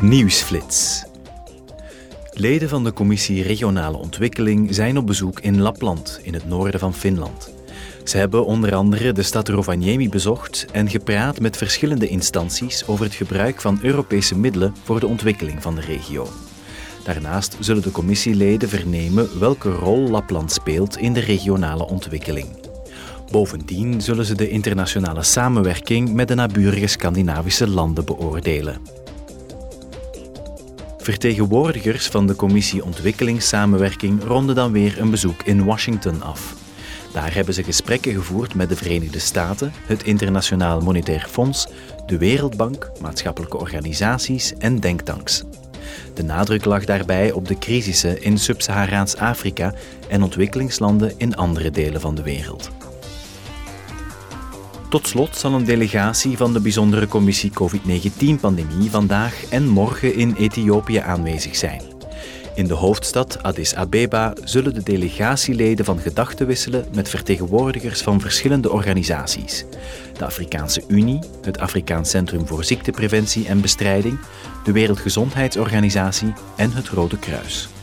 Nieuwsflits. Leden van de Commissie Regionale Ontwikkeling zijn op bezoek in Lapland, in het noorden van Finland. Ze hebben onder andere de stad Rovaniemi bezocht en gepraat met verschillende instanties over het gebruik van Europese middelen voor de ontwikkeling van de regio. Daarnaast zullen de commissieleden vernemen welke rol Lapland speelt in de regionale ontwikkeling. Bovendien zullen ze de internationale samenwerking met de naburige Scandinavische landen beoordelen. Vertegenwoordigers van de Commissie Ontwikkelingssamenwerking ronden dan weer een bezoek in Washington af. Daar hebben ze gesprekken gevoerd met de Verenigde Staten, het Internationaal Monetair Fonds, de Wereldbank, maatschappelijke organisaties en denktanks. De nadruk lag daarbij op de crisissen in Sub-Saharaans Afrika en ontwikkelingslanden in andere delen van de wereld. Tot slot zal een delegatie van de bijzondere commissie COVID-19-pandemie vandaag en morgen in Ethiopië aanwezig zijn. In de hoofdstad Addis Abeba zullen de delegatieleden van gedachten wisselen met vertegenwoordigers van verschillende organisaties. De Afrikaanse Unie, het Afrikaans Centrum voor Ziektepreventie en Bestrijding, de Wereldgezondheidsorganisatie en het Rode Kruis.